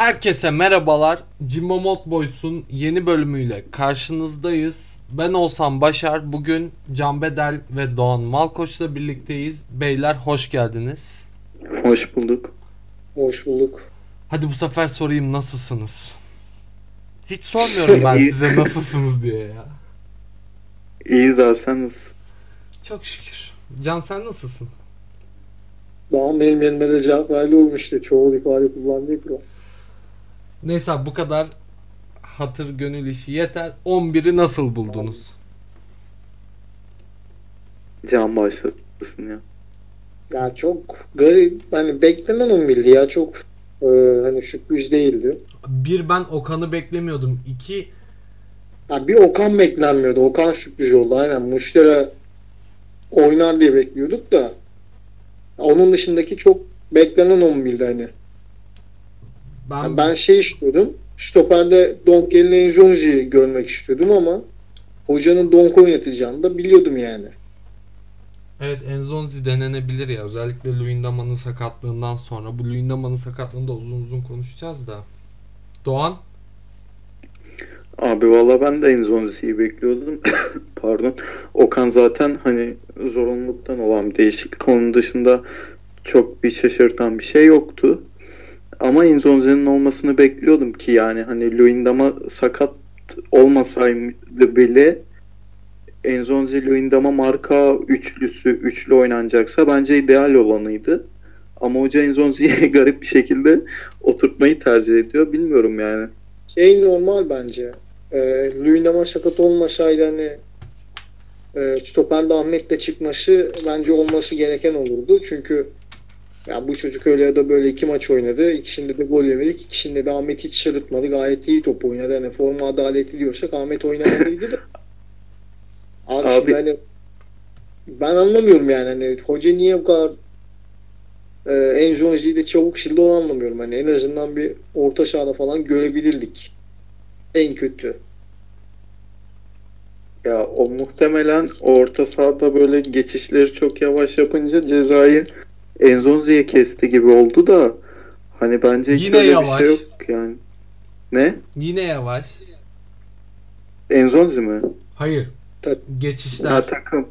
Herkese merhabalar. Jimbo Mod Boys'un yeni bölümüyle karşınızdayız. Ben olsam Başar. Bugün Can Bedel ve Doğan Malkoç'la birlikteyiz. Beyler hoş geldiniz. Hoş bulduk. Hoş bulduk. Hadi bu sefer sorayım nasılsınız? Hiç sormuyorum ben size nasılsınız diye ya. İyiyiz abi sen nasılsın? Çok şükür. Can sen nasılsın? Daha benim yerime de cevap verdi olmuştu. Çoğul ifade kullandığı kural. Neyse abi, bu kadar hatır gönül işi yeter. 11'i nasıl buldunuz? Can başlasın ya. Ya çok garip. Hani beklenen 11'di ya. Çok e, hani sürpriz değildi. Bir ben Okan'ı beklemiyordum. İki Ya bir Okan beklenmiyordu. Okan sürpriz oldu. Aynen. Muştera oynar diye bekliyorduk da. Onun dışındaki çok beklenen 11'di hani. Ben, Yani ben şey istiyordum. Stoper'de Donk yerine Enjonji'yi görmek istiyordum ama hocanın Donk oynatacağını da biliyordum yani. Evet Enzonzi denenebilir ya. Özellikle Luyendama'nın sakatlığından sonra. Bu Luyendama'nın sakatlığında uzun uzun konuşacağız da. Doğan? Abi valla ben de Enzonzi'yi bekliyordum. Pardon. Okan zaten hani zorunluluktan olan bir değişiklik. Onun dışında çok bir şaşırtan bir şey yoktu. Ama Enzonzi'nin olmasını bekliyordum ki yani hani Luyendama sakat olmasaydı bile Enzonzi Luyendama marka üçlüsü üçlü oynanacaksa bence ideal olanıydı. Ama hoca Enzonzi'yi garip bir şekilde oturtmayı tercih ediyor. Bilmiyorum yani. Şey normal bence. E, Luyendama sakat olmasaydı hani e, stoperde Ahmet'le çıkması bence olması gereken olurdu. Çünkü ya bu çocuk öyle ya da böyle iki maç oynadı. İkisinde de gol yemedik. İkisinde de Ahmet hiç sırıtmadı. Gayet iyi top oynadı. Hani forma adaleti diyorsak Ahmet oynamalıydı da. Abi, Abi- şimdi hani ben anlamıyorum yani hani hoca niye bu kadar e, Enzonzi'yi de çabuk sildi onu anlamıyorum. Hani en azından bir orta sahada falan görebilirdik. En kötü. Ya o muhtemelen orta sahada böyle geçişleri çok yavaş yapınca cezayı Enzonzi'ye kesti gibi oldu da hani bence hiç Yine öyle yavaş. bir şey yok yani. Ne? Yine yavaş. Enzonzi mi? Hayır. Tabii. Geçişler. Ha takım.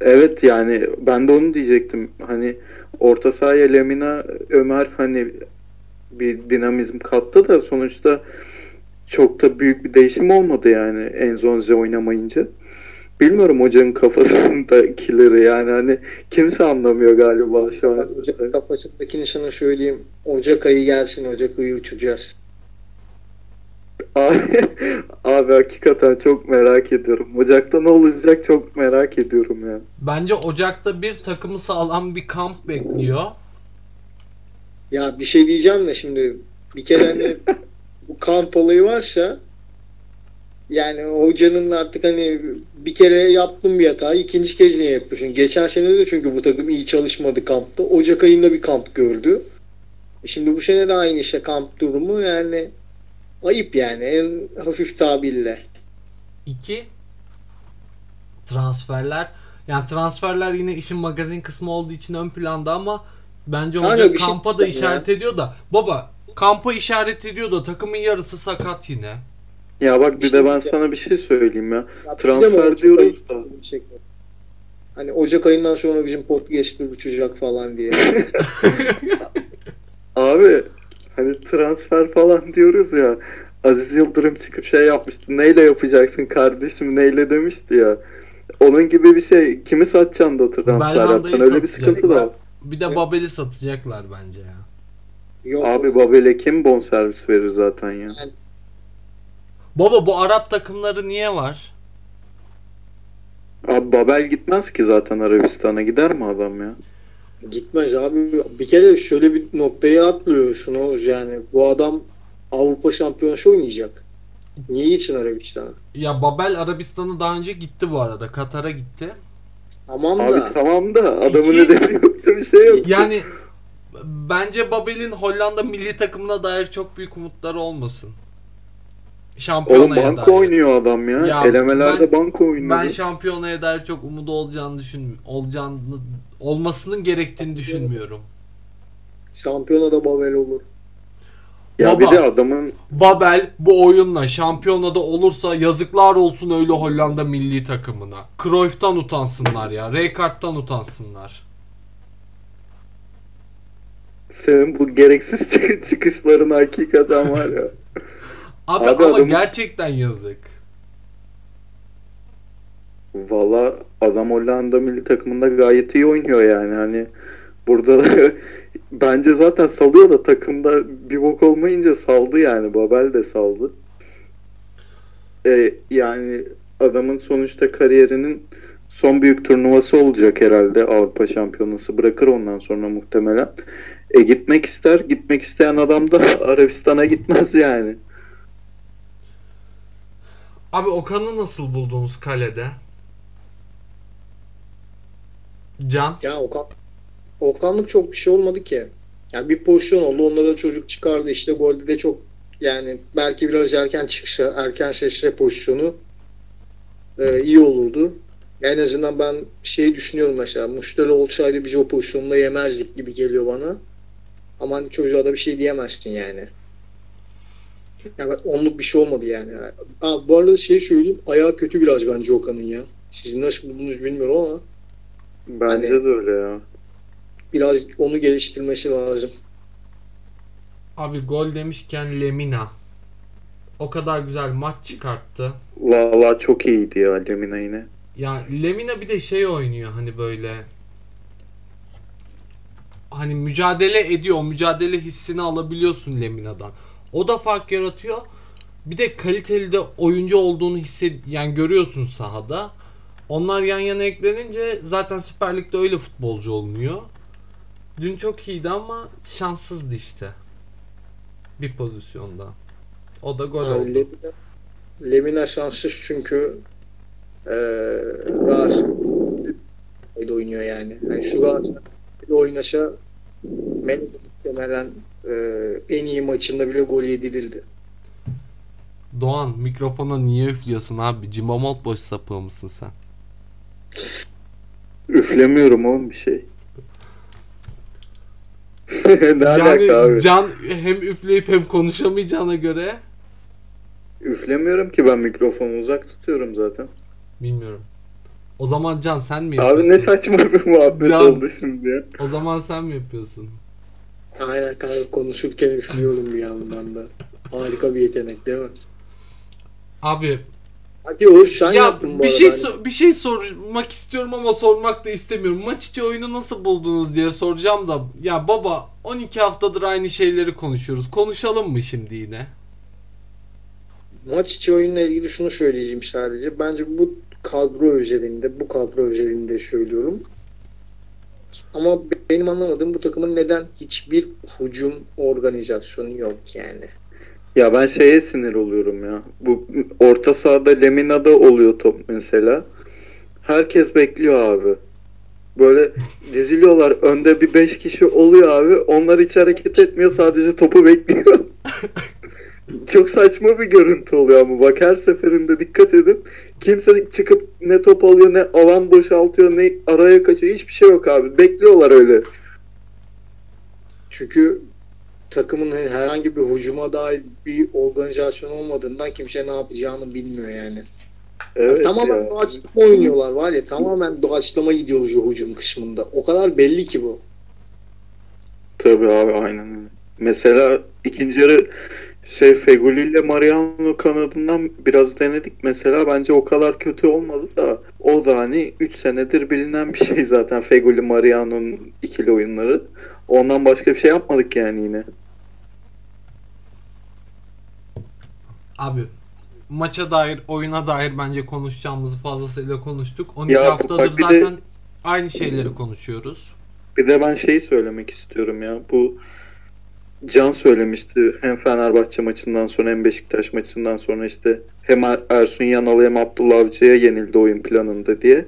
Evet yani ben de onu diyecektim. Hani orta sahaya Lemina Ömer hani bir dinamizm kattı da sonuçta çok da büyük bir değişim olmadı yani Enzonzi oynamayınca. Bilmiyorum hocanın kafasındakileri yani hani kimse anlamıyor galiba şu an. Ocak kafasındakini sana söyleyeyim. Ocak ayı gelsin. Ocak ayı uçacağız. Abi, abi hakikaten çok merak ediyorum. Ocakta ne olacak çok merak ediyorum ya. Bence Ocak'ta bir takımı sağlam bir kamp bekliyor. Ya bir şey diyeceğim de şimdi bir kere hani bu kamp olayı varsa yani hocanın artık hani bir kere yaptım bir hata ikinci kez niye yapıyorsun? Geçen sene de çünkü bu takım iyi çalışmadı kampta. Ocak ayında bir kamp gördü. Şimdi bu sene de aynı işte kamp durumu yani ayıp yani en hafif tabirle. İki transferler. Yani transferler yine işin magazin kısmı olduğu için ön planda ama bence Kanka hoca şey kampa da diyeceğim ya. işaret ediyor da baba kampa işaret ediyor da takımın yarısı sakat yine. Ya bak bir İşte de ben bir de- sana bir şey söyleyeyim ya. Ya Transfer diyoruz da. Hani Ocak ayından sonra bizim podcast'ı uçacak falan diye. Abi hani transfer falan diyoruz ya. Aziz Yıldırım çıkıp şey yapmıştı. Neyle yapacaksın kardeşim neyle demişti ya. Onun gibi bir şey. Kimi satacaksın da transfer yapacaksın. Öyle bir sıkıntı da var. Bir de Babel'i satacaklar bence ya. Yok. Abi Babel'e kim bonservis verir zaten ya. Baba bu Arap takımları niye var? Abi Babel gitmez ki zaten Arabistan'a. Gider mi adam ya? Gitmez abi. Bir kere şöyle bir noktaya atlıyor şunu yani. Bu adam Avrupa Şampiyonası oynayacak. Niye için Arabistan'a? Ya Babel Arabistan'a daha önce gitti bu arada. Katar'a gitti. Tamam da. Abi tamam da adamın İki- nedeni yoktu bir şey yok. Yani bence Babel'in Hollanda milli takımına dair çok büyük umutları olmasın. Oğlum Şampiyonaya banko dair. oynuyor adam ya. Ya Elemelerde ben- banko oynuyor. Ben şampiyonaya dair çok umudu olacağını düşün olacağını olmasının gerektiğini düşünmüyorum. Şampiyona da Babel olur. Ya Baba. bir de adamın Babel bu oyunla şampiyonada olursa yazıklar olsun öyle Hollanda milli takımına. Cruyff'tan utansınlar ya. Rijkaard'tan utansınlar. senin bu gereksiz çık- çıkışların hakikaten var ya. Abi, Abi ama adamın- gerçekten yazık. Valla adam Hollanda milli takımında gayet iyi oynuyor yani. Hani burada da bence zaten salıyor da takımda bir bok olmayınca saldı yani. Babel de saldı. Ee, yani adamın sonuçta kariyerinin son büyük turnuvası olacak herhalde Avrupa Şampiyonası bırakır ondan sonra muhtemelen. E gitmek ister. Gitmek isteyen adam da Arabistan'a gitmez yani. Abi Okan'ı nasıl buldunuz kalede? Can. Ya Okan Okanlık çok bir şey olmadı ki. Yani bir pozisyon oldu. Onda da çocuk çıkardı. işte golde de çok yani belki biraz erken çıkışa, erken şaşre pozisyonu e, iyi olurdu. En azından ben şeyi düşünüyorum mesela. Muşteri olsaydı biz o pozisyonda yemezdik gibi geliyor bana. Ama hani çocuğa da bir şey diyemezsin yani. Yani onluk bir şey olmadı yani. Aa, bu arada şey söyleyeyim. Ayağı kötü biraz bence Okan'ın ya. Siz nasıl buldunuz bilmiyorum ama Bence Hani- de öyle ya. biraz onu geliştirmesi lazım. Abi gol demişken Lemina. O kadar güzel maç çıkarttı. Valla çok iyiydi ya Lemina yine. Ya Lemina bir de şey oynuyor hani böyle hani mücadele ediyor. O mücadele hissini alabiliyorsun Lemina'dan. O da fark yaratıyor. Bir de kaliteli de oyuncu olduğunu hissed yani görüyorsun sahada. Onlar yan yana eklenince zaten Süper Lig'de öyle futbolcu olmuyor. Dün çok iyiydi ama şanssızdı işte. Bir pozisyonda. O da gol Yani oldu. Lemina, Lemina şanssız çünkü eee Galatasaray'da oynuyor yani. yani şu Galatasaray'da oynasa Melek muhtemelen eee, en iyi maçında bile gol yedirildi. Doğan mikrofona niye üflüyorsun abi? Cimamot boş sapığı mısın sen? Üflemiyorum oğlum bir şey. ne alaka yani abi? Can hem üfleyip hem konuşamayacağına göre Üflemiyorum ki ben mikrofonu uzak tutuyorum zaten. bilmiyorum. O zaman Can sen mi yapıyorsun? Abi ne saçma bir muhabbet Can- oldu şimdi ya. O zaman sen mi yapıyorsun? Aynen kanka konuşurken üflüyorum bir yandan da. Harika bir yetenek değil mi? Abi Hadi o sen ya yaptın bu bir şey so- bir şey sormak istiyorum ama sormak da istemiyorum. Maç içi oyunu nasıl buldunuz diye soracağım da ya baba 12 haftadır aynı şeyleri konuşuyoruz. Konuşalım mı şimdi yine? Maç içi oyunla ilgili şunu söyleyeceğim sadece. Bence bu kadro özelinde, bu kadro özelinde söylüyorum. Ama benim anlamadığım bu takımın neden hiçbir hücum organizasyonu yok yani. Ya ben şeye sinir oluyorum ya. Bu orta sahada Lemina'da oluyor top mesela. Herkes bekliyor abi. Böyle diziliyorlar. Önde bir 5 kişi oluyor abi. Onlar hiç hareket etmiyor. Sadece topu bekliyor. Çok saçma bir görüntü oluyor ama bak her seferinde dikkat edin. Kimse çıkıp ne top alıyor ne alan boşaltıyor ne araya kaçıyor. Hiçbir şey yok abi. Bekliyorlar öyle. Çünkü takımın herhangi bir hücuma dair bir organizasyon olmadığından kimse ne yapacağını bilmiyor yani. Evet tamamen ya. doğaçlama oynuyorlar var ya tamamen doğaçlama gidiyoruz o hücum kısmında. O kadar belli ki bu. Tabii abi aynen öyle. Mesela ikinci yarı şey Feguli ile Mariano kanadından biraz denedik mesela bence o kadar kötü olmadı da o da hani 3 senedir bilinen bir şey zaten Feguli Mariano'nun ikili oyunları. Ondan başka bir şey yapmadık yani yine. Abi maça dair, oyuna dair bence konuşacağımızı fazlasıyla konuştuk. 12 Ya haftadır bir de- zaten aynı şeyleri konuşuyoruz. Bir de ben şeyi söylemek istiyorum ya. Bu Can söylemişti hem Fenerbahçe maçından sonra hem Beşiktaş maçından sonra işte hem Er- Ersun Yanal hem Abdullah Avcı'ya yenildi oyun planında diye.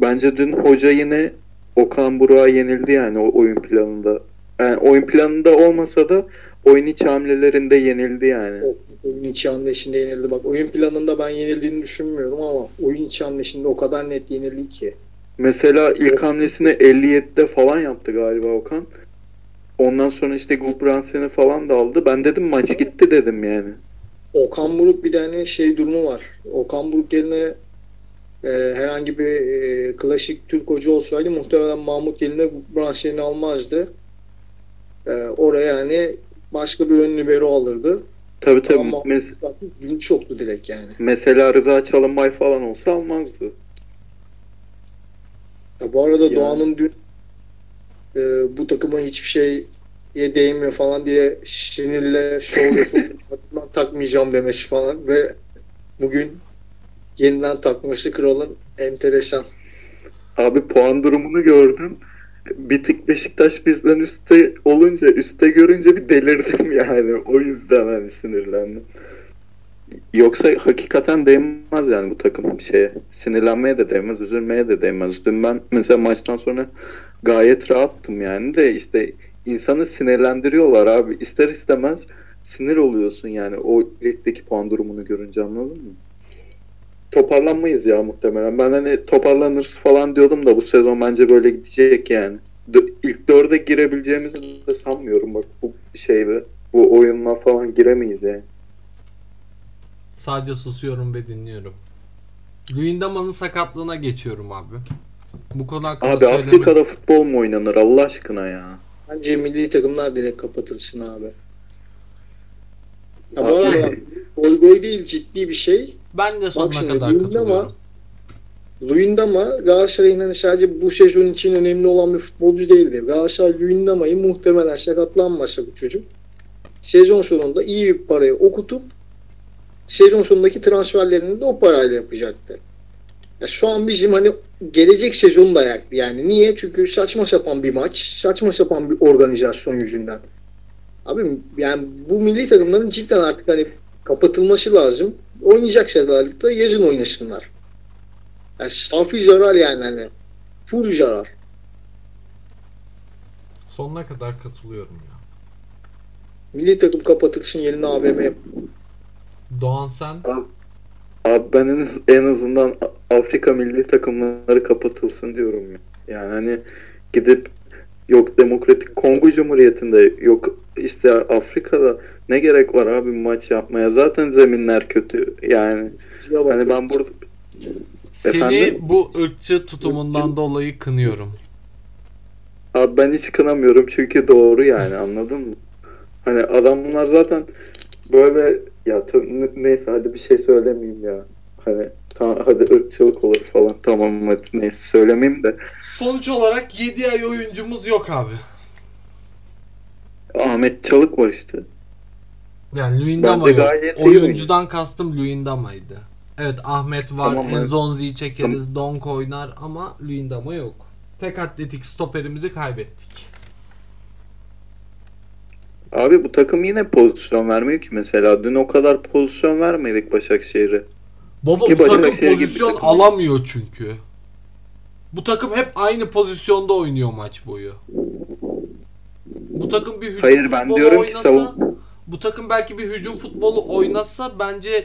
Bence dün hoca yine Okan Burak'a yenildi yani o oyun planında. Yani oyun planında olmasa da oyun içi hamlelerinde yenildi yani. O oyun içi hamleşinde yenildi. Bak oyun planında ben yenildiğini düşünmüyorum ama oyun içi hamleşinde o kadar net yenildi ki. Mesela ilk hamlesini 57'de falan yaptı galiba Okan. Ondan sonra işte Gulbrandsen'i falan da aldı. Ben dedim maç gitti dedim yani. Okan Buruk bir hani şey durumu var. Okan Buruk yerine e, herhangi bir e, klasik Türk hoca olsaydı muhtemelen Mahmut yerine Branşen'i almazdı. E, oraya hani başka bir ön libero alırdı. Tabii tabii. Ama Mes- yüzünü çoktu direkt yani. mesela Rıza Çalınbay falan olsa almazdı. Ya bu arada Yani. Doğan'ın dün e, bu takıma hiçbir şeye değmiyor falan diye sinirle şov yapıp "Ben takmayacağım demesi falan ve bugün yeniden takması kralın enteresan. Abi puan durumunu gördüm. Bir tık Beşiktaş bizden üstte olunca, üstte görünce bir delirdim yani. O yüzden hani sinirlendim. Yoksa hakikaten değmez yani bu takım bir şeye. Sinirlenmeye de değmez, üzülmeye de değmez. Dün ben mesela maçtan sonra gayet rahattım yani de işte insanı sinirlendiriyorlar abi. İster istemez sinir oluyorsun yani o ligdeki puan durumunu görünce anladın mı? toparlanmayız ya muhtemelen. Ben hani toparlanırız falan diyordum da bu sezon bence böyle gidecek yani. İlk dörde girebileceğimizi de sanmıyorum bak bu şeyde. Bu oyunla falan giremeyiz yani. Sadece susuyorum ve dinliyorum. Luyendama'nın sakatlığına geçiyorum abi. Bu konu hakkında Abi söylemek- Afrika'da futbol mu oynanır Allah aşkına ya? Bence milli takımlar direkt kapatılsın abi. Ya bu Abi- arada goy goy değil ciddi bir şey. Ben de sonuna şimdi, kadar Luyendama- katılıyorum. Luyendama Galatasaray'ın hani sadece bu sezon için önemli olan bir futbolcu değildi. Galatasaray Luyendama'yı muhtemelen sakatlanmasa bu çocuk sezon sonunda iyi bir parayı okutup sezon sonundaki transferlerini de o parayla yapacaktı. Ya şu an bizim hani gelecek sezonu da yaktı. Yani niye? Çünkü saçma sapan bir maç, saçma sapan bir organizasyon yüzünden. Abi yani bu milli takımların cidden artık hani kapatılması lazım. Oynayacaksalar da yazın oynasınlar. Yani safi zarar yani hani. Full zarar. Sonuna kadar katılıyorum ya. Milli takım kapatılsın yerine AVM yap. Doğan sen Abi ben en, azından Afrika milli takımları kapatılsın diyorum ya. Yani hani gidip yok Demokratik Kongo Cumhuriyeti'nde yok işte Afrika'da ne gerek var abi maç yapmaya? Zaten zeminler kötü. Yani hani ben burada seni Efendim? bu ırkçı tutumundan dolayı kınıyorum. Abi ben hiç kınamıyorum çünkü doğru yani anladın mı? Hani adamlar zaten böyle ya neyse hadi bir şey söylemeyeyim ya. Hani tamam hadi ırkçılık olur falan tamam hadi neyse söylemeyeyim de Sonuç olarak 7 ay oyuncumuz yok abi. Ahmet Çalık var işte. Yani Luyendama yok. Oyuncudan kastım Luyendama'ydı. Evet Ahmet var, Tamam. Enzonzi'yi çekeriz, Donk oynar ama Luyendama yok. Tek atletik stoperimizi kaybettik. Abi bu takım yine pozisyon vermiyor ki mesela. Dün o kadar pozisyon vermedik Başakşehir'e. Baba Ki bu takım pozisyon takım. alamıyor çünkü. Bu takım hep aynı pozisyonda oynuyor maç boyu. Bu takım bir hücum Hayır, ben diyorum ki oynasa, savun- bu takım belki bir hücum futbolu oynasa bence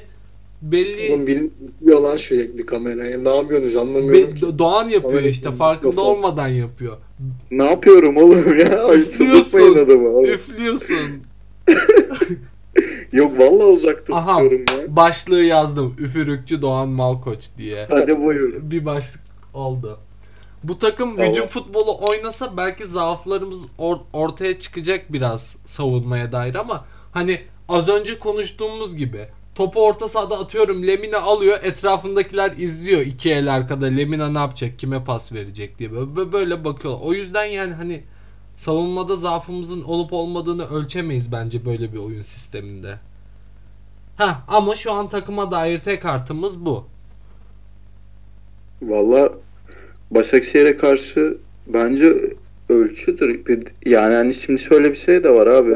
belli Oğlum benim yalan sürekli kameraya. Ne yapıyorsunuz anlamıyorum Be- ki. Doğan yapıyor Kamera- işte farkında mikrofon. olmadan yapıyor. Ne yapıyorum oğlum ya? Ay Üflüyorsun. çıldırtmayın adamı. oğlum. Üflüyorsun. Yok vallahi uzakta Aha ya. başlığı yazdım. Üfürükçü Doğan Malkoç diye. Hadi buyur. Bir başlık oldu. Bu takım Tamam. hücum futbolu oynasa belki zaaflarımız or- ortaya çıkacak biraz savunmaya dair ama hani az önce konuştuğumuz gibi topu orta sahada atıyorum Lemina alıyor etrafındakiler izliyor iki el arkada Lemina ne yapacak kime pas verecek diye böyle, böyle bakıyorlar. O yüzden yani hani savunmada zaafımızın olup olmadığını ölçemeyiz bence böyle bir oyun sisteminde. Ha ama şu an takıma dair tek artımız bu. Valla Başakşehir'e karşı bence ölçüdür. Bir- Yani hani şimdi şöyle bir şey de var abi.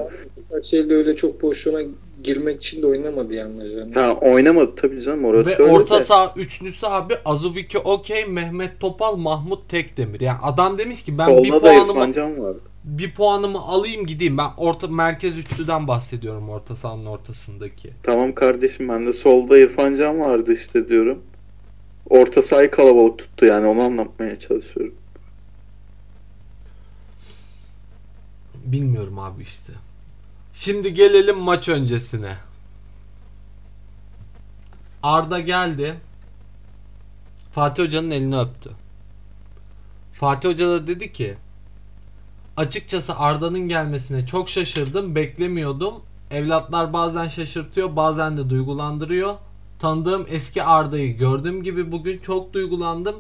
Şeyde öyle çok pozisyona girmek için de oynamadı yalnız. Yani. Ha oynamadı tabii canım orası Ve öyle orta de. saha üçlüsü abi Azubike Okey, Mehmet Topal, Mahmut Tekdemir. Yani adam demiş ki ben bir Solda da puanımı var. bir puanımı alayım gideyim. Ben orta merkez üçlüden bahsediyorum orta sahanın ortasındaki. Tamam kardeşim ben de solda İrfan Can vardı işte diyorum. Orta sahayı kalabalık tuttu yani onu anlatmaya çalışıyorum. bilmiyorum abi işte. Şimdi gelelim maç öncesine. Arda geldi. Fatih Hoca'nın elini öptü. Fatih Hoca da dedi ki Açıkçası Arda'nın gelmesine çok şaşırdım. Beklemiyordum. Evlatlar bazen şaşırtıyor, bazen de duygulandırıyor. Tanıdığım eski Arda'yı gördüğüm gibi bugün çok duygulandım.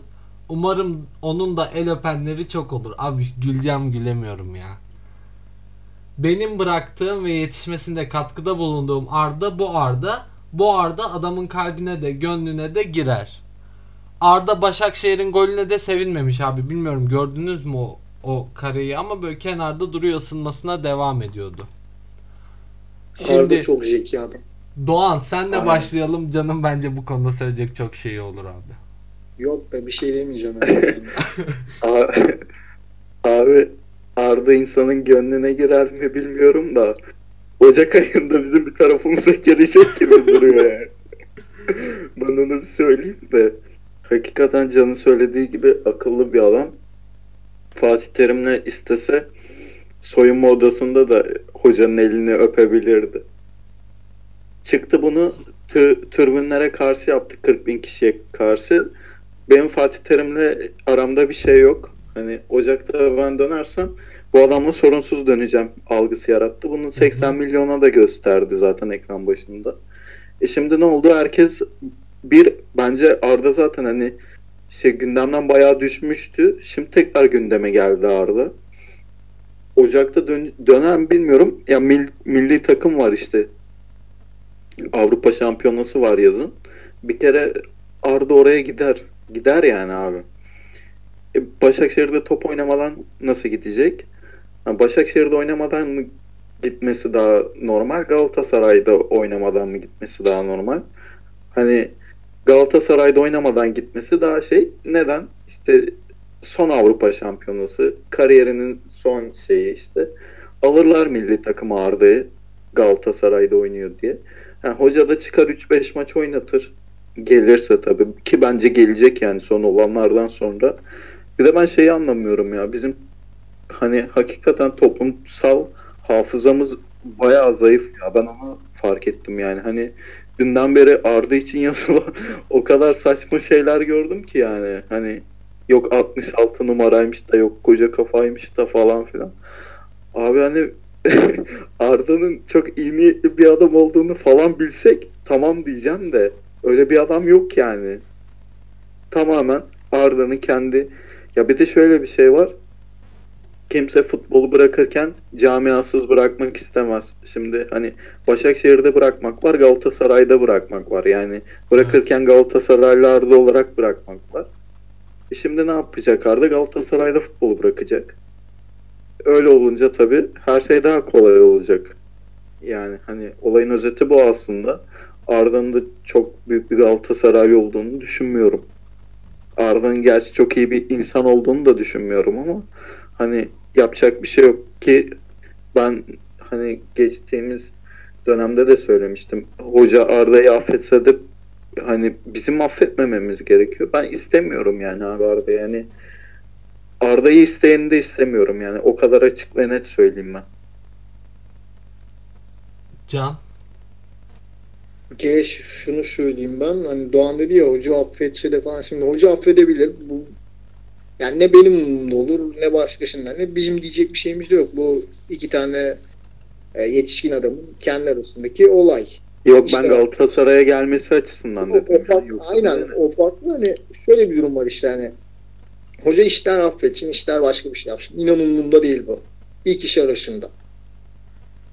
Umarım onun da el öpenleri çok olur. Abi güleceğim gülemiyorum ya. Benim bıraktığım ve yetişmesinde katkıda bulunduğum Arda bu Arda. Bu Arda adamın kalbine de gönlüne de girer. Arda Başakşehir'in golüne de sevinmemiş abi. Bilmiyorum gördünüz mü o, o kareyi ama böyle kenarda duruyor ısınmasına devam ediyordu. Şimdi... Arda çok zeki adam. Doğan senle Aynen. başlayalım. Canım bence bu konuda söyleyecek çok şey olur abi. Yok be bir şey demeyeceğim. abi, abi Arda insanın gönlüne girer mi bilmiyorum da Ocak ayında bizim bir tarafımıza gelecek gibi duruyor yani. ben onu bir söyleyeyim de hakikaten Can'ın söylediği gibi akıllı bir adam. Fatih Terim'le istese soyunma odasında da hocanın elini öpebilirdi. Çıktı bunu tü, türbünlere karşı yaptı 40 bin kişiye karşı. Benim Fatih Terim'le aramda bir şey yok. Hani Ocak'ta ben dönersem bu adamla sorunsuz döneceğim algısı yarattı. Bunu 80 milyona da gösterdi zaten ekran başında. E şimdi ne oldu? Herkes bir bence Arda zaten hani şey gündemden bayağı düşmüştü. Şimdi tekrar gündeme geldi Arda. Ocak'ta dön döner mi bilmiyorum. Ya mil milli takım var işte. Avrupa Şampiyonası var yazın. Bir kere Arda oraya gider. Gider yani abi. E, Başakşehir'de top oynamadan nasıl gidecek? Başakşehir'de oynamadan mı gitmesi daha normal? Galatasaray'da oynamadan mı gitmesi daha normal? Hani Galatasaray'da oynamadan gitmesi daha şey. Neden? İşte son Avrupa Şampiyonası, kariyerinin son şeyi işte. Alırlar milli takım Arda'yı Galatasaray'da oynuyor diye. Yani hoca da çıkar 3-5 maç oynatır. Gelirse tabii ki bence gelecek yani son olanlardan sonra. Bir de ben şeyi anlamıyorum ya bizim hani hakikaten toplumsal hafızamız bayağı zayıf ya. Ben onu fark ettim yani. Hani dünden beri Arda için yazılan o kadar saçma şeyler gördüm ki yani. Hani yok 66 numaraymış da yok koca kafaymış da falan filan. Abi hani Arda'nın çok iyi niyetli bir adam olduğunu falan bilsek tamam diyeceğim de öyle bir adam yok yani. Tamamen Arda'nın kendi ya bir de şöyle bir şey var kimse futbolu bırakırken camiasız bırakmak istemez. Şimdi hani Başakşehir'de bırakmak var, Galatasaray'da bırakmak var. Yani bırakırken Galatasaraylı Arda olarak bırakmak var. E şimdi ne yapacak Arda? Galatasaray'da futbolu bırakacak. Öyle olunca tabii her şey daha kolay olacak. Yani hani olayın özeti bu aslında. Arda'nın da çok büyük bir Galatasaraylı olduğunu düşünmüyorum. Arda'nın gerçi çok iyi bir insan olduğunu da düşünmüyorum ama hani yapacak bir şey yok ki ben hani geçtiğimiz dönemde de söylemiştim. Hoca Arda'yı affetse de hani bizim affetmememiz gerekiyor. Ben istemiyorum yani abi Arda yani Arda'yı isteyeni de istemiyorum yani. O kadar açık ve net söyleyeyim ben. Can? Geç şunu söyleyeyim ben. Hani Doğan dedi ya hoca affetse de falan. Şimdi hoca affedebilir. Bu yani ne benim umurumda olur ne başkasından ne bizim diyecek bir şeyimiz de yok. Bu iki tane e, yetişkin adamın kendi arasındaki olay. Yok işte, ben Galatasaray'a gelmesi açısından dedim. O, o fark, yani. aynen yani. o farklı hani şöyle bir durum var işte hani hoca işler affetsin işler başka bir şey yapsın. İnan umurumda değil bu. İlk iş arasında.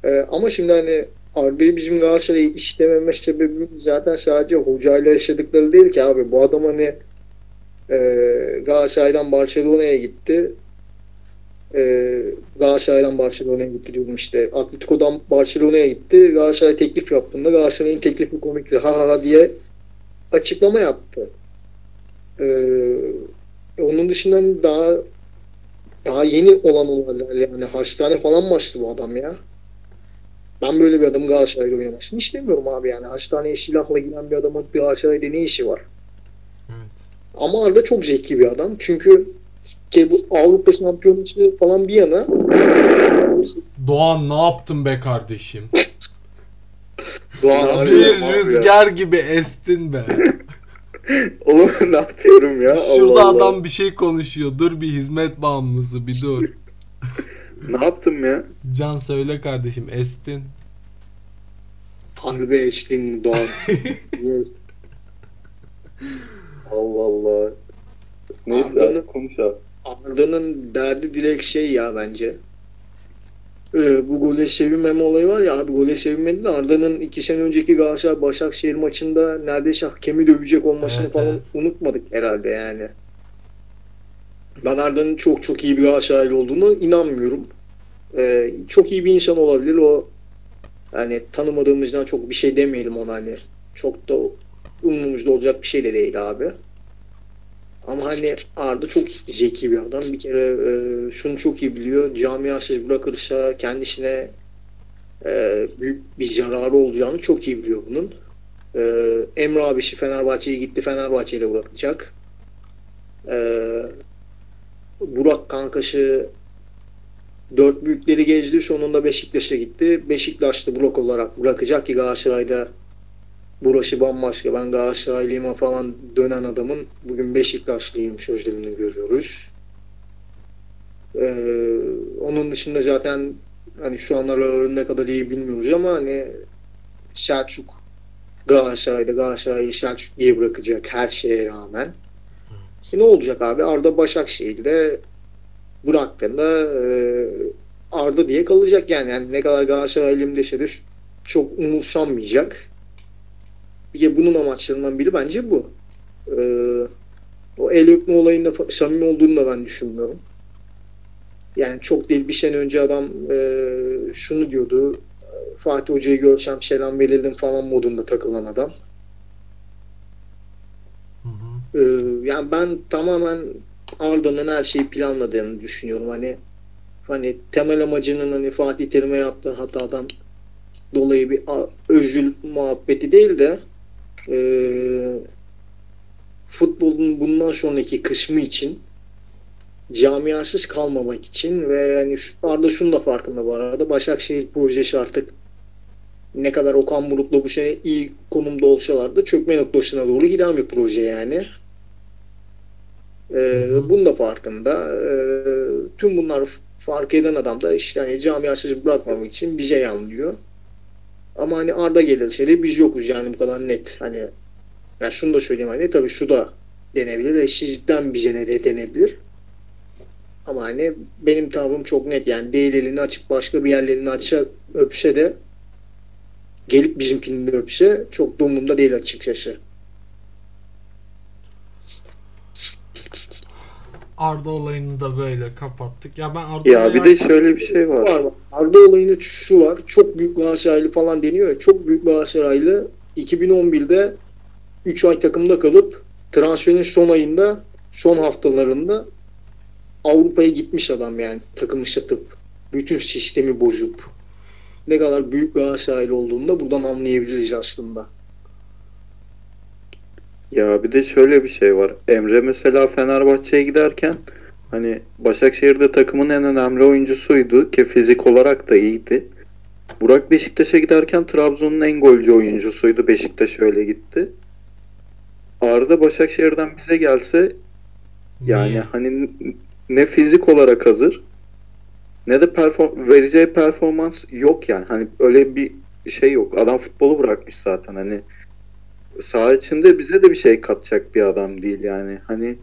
Ee, ama şimdi hani Arda'yı bizim Galatasaray'ı işlememe sebebi zaten sadece hocayla yaşadıkları değil ki abi. Bu adam hani e, Galatasaray'dan Barcelona'ya gitti. E, Galatasaray'dan Barcelona'ya gitti diyorum işte. Atletico'dan Barcelona'ya gitti. Galatasaray teklif yaptığında Galatasaray'ın teklifi komikti ha ha ha diye açıklama yaptı. E, onun dışında daha daha yeni olan olaylar yani hastane falan başladı bu adam ya. Ben böyle bir adamın Galatasaray'da oynamasını istemiyorum abi yani. Hastaneye silahla giden bir adamın Galatasaray'da ne işi var? Ama Arda çok zeki bir adam. Çünkü bu Avrupa şampiyonası falan bir yana Doğan ne yaptın be kardeşim? Doğan? Bir rüzgar gibi estin be. Oğlum ne yapıyorum ya? Şurada Allah Allah. adam bir şey konuşuyor. Dur bir hizmet bağımlısı bir dur. Ne yaptım ya? Can söyle kardeşim estin. Harbi eşliğin Doğan. Allah Allah. Neyse Arda'nın- konuş abi. Arda'nın derdi direkt şey ya bence. Ee, bu gole sevinmeme olayı var ya abi gole sevinmedi de Arda'nın iki sene önceki Galatasaray Başakşehir maçında neredeyse hakemi dövecek olmasını Evet, falan evet. unutmadık herhalde yani. Ben Arda'nın çok çok iyi bir Galatasaraylı olduğunu inanmıyorum. Ee, çok iyi bir insan olabilir o yani tanımadığımızdan çok bir şey demeyelim ona hani çok da umurumuzda olacak bir şey de değil abi. Ama hani Arda çok zeki bir adam. Bir kere e, şunu çok iyi biliyor. Camiasız bırakırsa kendisine e, büyük bir zararı olacağını çok iyi biliyor bunun. E, Emre abisi Fenerbahçe'ye gitti. Fenerbahçe'yle bırakacak. E, Burak kankası dört büyükleri gezdi. Sonunda Beşiktaş'a gitti. Beşiktaş'ta blok olarak bırakacak ki Galatasaray'da burası bambaşka ben Galatasaraylıyım falan dönen adamın bugün Beşiktaşlıyım sözlerini görüyoruz. Ee, onun dışında zaten hani şu anlar ne kadar iyi bilmiyoruz ama hani Selçuk Galatasaray'da Galatasaray'ı Selçuk diye bırakacak her şeye rağmen. E ne olacak abi? Arda Başakşehir'de bıraktığında e, Arda diye kalacak yani. yani ne kadar Galatasaraylıyım dese de çok umursanmayacak. Kere bunun amaçlarından biri bence bu. Ee, o el öpme olayında samimi olduğunu da ben düşünmüyorum. Yani çok değil bir sene önce adam e, şunu diyordu. Fatih Hoca'yı görsem selam verirdim falan modunda takılan adam. Hı hı. Ee, yani ben tamamen Arda'nın her şeyi planladığını düşünüyorum. Hani hani temel amacının hani Fatih Terim'e yaptığı hatadan dolayı bir özül muhabbeti değil de e, futbolun bundan sonraki kısmı için camiasız kalmamak için ve yani şu, Arda şunu da farkında bu arada Başakşehir projesi artık ne kadar Okan Buruk'la bu sene iyi konumda olsalar da çökme noktasına doğru giden bir proje yani. Hı. bunun da farkında. Ee, tüm bunlar fark eden adam da işte hani camiasız bırakmamak için bize yanlıyor. Ama hani Arda gelirse de biz yokuz yani bu kadar net. Hani ya şunu da söyleyeyim hani tabii şu da denebilir. Eşsizlikten bize ne de denebilir. Ama hani benim tavrım çok net yani değil elini açıp başka bir yerlerini açsa öpse de gelip bizimkini de öpse çok da umurumda değil açıkçası. Arda olayını da böyle kapattık. Ya ben Arda Ya bir de şöyle bir şey var. bak. Arda olayında şu var. Çok büyük Galatasaraylı falan deniyor ya. Çok büyük Galatasaraylı 2011'de 3 ay takımda kalıp transferin son ayında son haftalarında Avrupa'ya gitmiş adam yani takımı satıp bütün sistemi bozup ne kadar büyük Galatasaraylı olduğunu da buradan anlayabiliriz aslında. Ya bir de şöyle bir şey var. Emre mesela Fenerbahçe'ye giderken hani Başakşehir'de takımın en önemli oyuncusuydu ki fizik olarak da iyiydi. Burak Beşiktaş'a giderken Trabzon'un en golcü oyuncusuydu. Beşiktaş öyle gitti. Arda Başakşehir'den bize gelse yani Niye? hani ne fizik olarak hazır ne de perform vereceği performans yok yani. Hani öyle bir şey yok. Adam futbolu bırakmış zaten hani saha içinde bize de bir şey katacak bir adam değil yani. Hani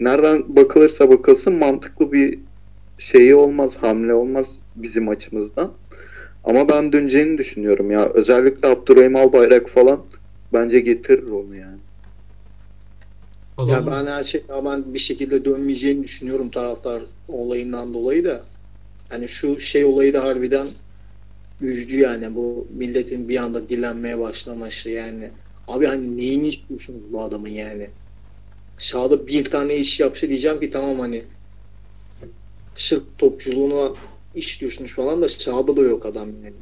nereden bakılırsa bakılsın mantıklı bir şeyi olmaz, hamle olmaz bizim açımızdan. Ama ben döneceğini düşünüyorum ya. Özellikle Abdurrahim Albayrak falan bence getirir onu yani. O Ya ben her şey ben bir şekilde dönmeyeceğini düşünüyorum taraftar olayından dolayı da. Hani şu şey olayı da harbiden üzücü yani bu milletin bir anda dilenmeye başlaması yani. Abi hani neyini istiyorsunuz bu adamın yani? Sağda bir tane iş yapsa diyeceğim ki tamam hani sırf topçuluğuna istiyorsunuz falan da sağda da yok adam yani.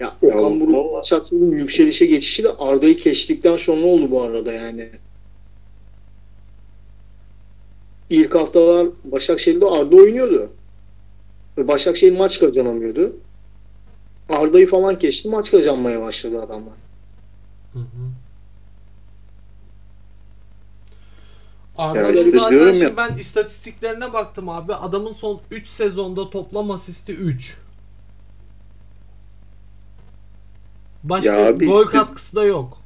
Ya Okan Buruk yükselişe geçişi de Arda'yı geçtikten sonra oldu bu arada yani. ilk haftalar Başakşehir'de Arda oynuyordu. Ve Başakşehir maç kazanamıyordu. Arda'yı falan geçti maç kazanmaya başladı adamlar. Arda'nın işte zaten ya- ben istatistiklerine baktım abi. Adamın son 3 sezonda toplam asisti 3. Başka Ya abi gol işte- katkısı da yok.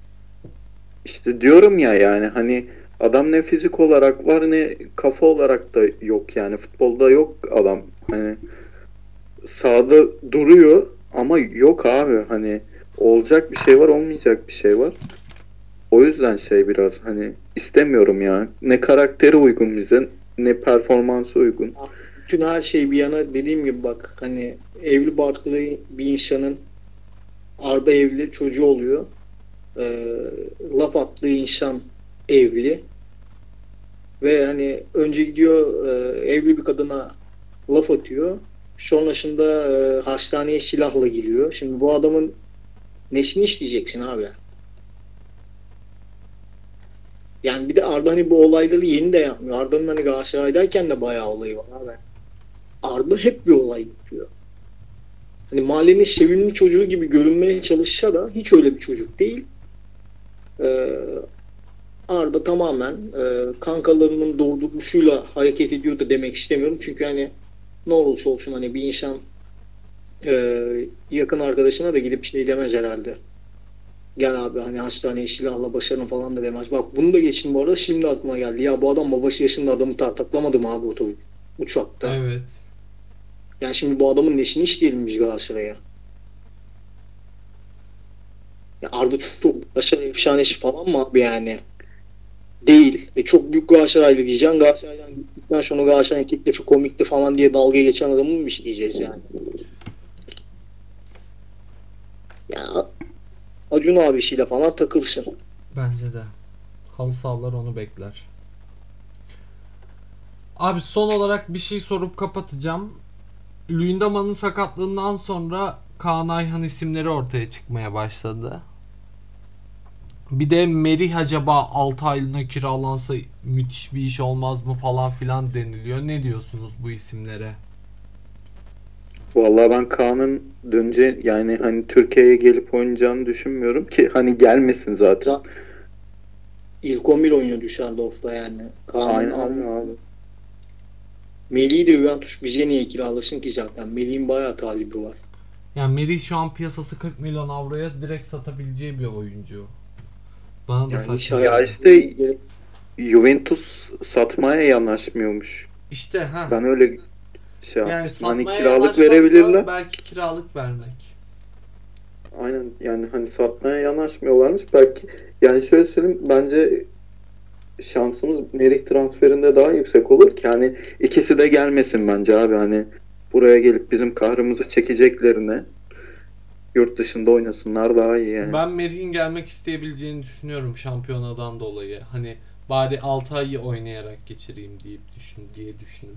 İşte diyorum ya yani hani adam ne fizik olarak var ne kafa olarak da yok yani futbolda yok adam hani sahada duruyor ama yok abi hani olacak bir şey var olmayacak bir şey var. O yüzden şey biraz hani istemiyorum ya. Ne karakteri uygun bize ne performansı uygun. Bütün her şey bir yana dediğim gibi bak hani evli barklı bir insanın Arda evli çocuğu oluyor. Ee, laf attığı insan evli. Ve hani önce gidiyor e, evli bir kadına laf atıyor. Sonrasında e, hastaneye silahla giriyor. Şimdi bu adamın nesini işleyeceksin abi? Yani bir de Arda hani bu olayları yeni de yapmıyor. Arda'nın hani Galatasaray'dayken de bayağı olayı var abi. Arda hep bir olay yapıyor. Hani mahallenin sevimli çocuğu gibi görünmeye çalışsa da hiç öyle bir çocuk değil. Ee, Arda tamamen e, kankalarının doğrultuşuyla hareket ediyor da demek istemiyorum. Çünkü hani ne olursa olsun hani bir insan e, yakın arkadaşına da gidip şey demez herhalde. Gel abi hani hastaneye silahla başarın falan da demez. Bak bunu da geçin bu arada şimdi aklıma geldi. Ya bu adam babası yaşında adamı tartaklamadı mı abi otobüs? Uçakta. Evet. Yani şimdi bu adamın neşini işleyelim biz Galatasaray'a. Ya Arda çok, çok Galatasaray efsanesi falan mı abi yani? Değil. E çok büyük Galatasaraylı diyeceksin. Galatasaray'dan gittikten sonra Galatasaray'ın teklifi komikti falan diye dalga geçen adamı mı isteyeceğiz yani? Ya Acun abisiyle falan takılsın. Bence de. Halı sahalar onu bekler. Abi son olarak bir şey sorup kapatacağım. Luyendama'nın sakatlığından sonra Kaan Ayhan isimleri ortaya çıkmaya başladı. Bir de Merih acaba 6 aylığına kiralansa müthiş bir iş olmaz mı falan filan deniliyor. Ne diyorsunuz bu isimlere? Vallahi ben Kaan'ın dönece yani hani Türkiye'ye gelip oynayacağını düşünmüyorum ki hani gelmesin zaten. İlk 11 oynuyor Düsseldorf'ta yani. Kaan'ın Aynen al- abi. Melih'i de Juventus bize niye kiralasın ki zaten? Melih'in bayağı talibi var. Yani Merih şu an piyasası 40 milyon avroya direkt satabileceği bir oyuncu. Bana da Yani saçma. Ya hayal- işte- Juventus satmaya yanaşmıyormuş. İşte ha. Ben öyle şey Yani yapmıştım. Hani kiralık verebilirler. Belki kiralık vermek. Aynen yani hani satmaya yanaşmıyorlarmış. Belki yani şöyle söyleyeyim bence şansımız Merih transferinde daha yüksek olur ki hani ikisi de gelmesin bence abi hani buraya gelip bizim kahrımızı çekeceklerine yurt dışında oynasınlar daha iyi yani. Ben Merih'in gelmek isteyebileceğini düşünüyorum şampiyonadan dolayı. Hani bari 6 ayı oynayarak geçireyim deyip düşün diye düşünün.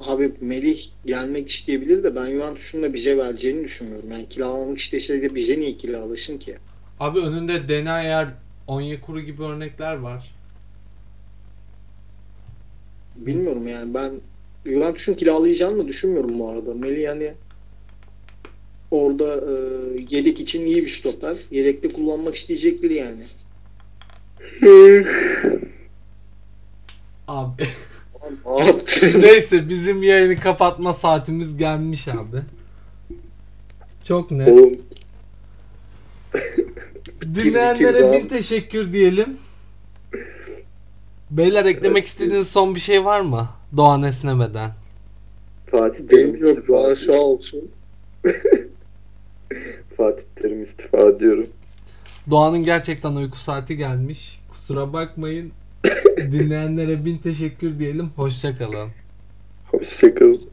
Abi Melih gelmek isteyebilir de ben Juventus'un da bize vereceğini düşünmüyorum. Yani kiralamak isteseydi bize niye kiralasın ki? Abi önünde Denayer, Onyekuru gibi örnekler var. Bilmiyorum yani ben Juventus'un kiralayacağını da düşünmüyorum bu arada. Melih yani orada e, yedek için iyi bir stoper. Yedekte kullanmak isteyecektir yani. Abi? neyse bizim yayını kapatma saatimiz gelmiş abi. Çok net. Oğlum Dinleyenlere bin teşekkür diyelim. Beyler eklemek istediğiniz son bir şey var mı? Doğan esnemeden. Fatih Terim istifa. bana sağ olsun. Fatih Terim istifa diyorum. Doğan'ın gerçekten uyku saati gelmiş. Kusura bakmayın. Dinleyenlere bin teşekkür diyelim. Hoşça kalın. Hoşçakalın.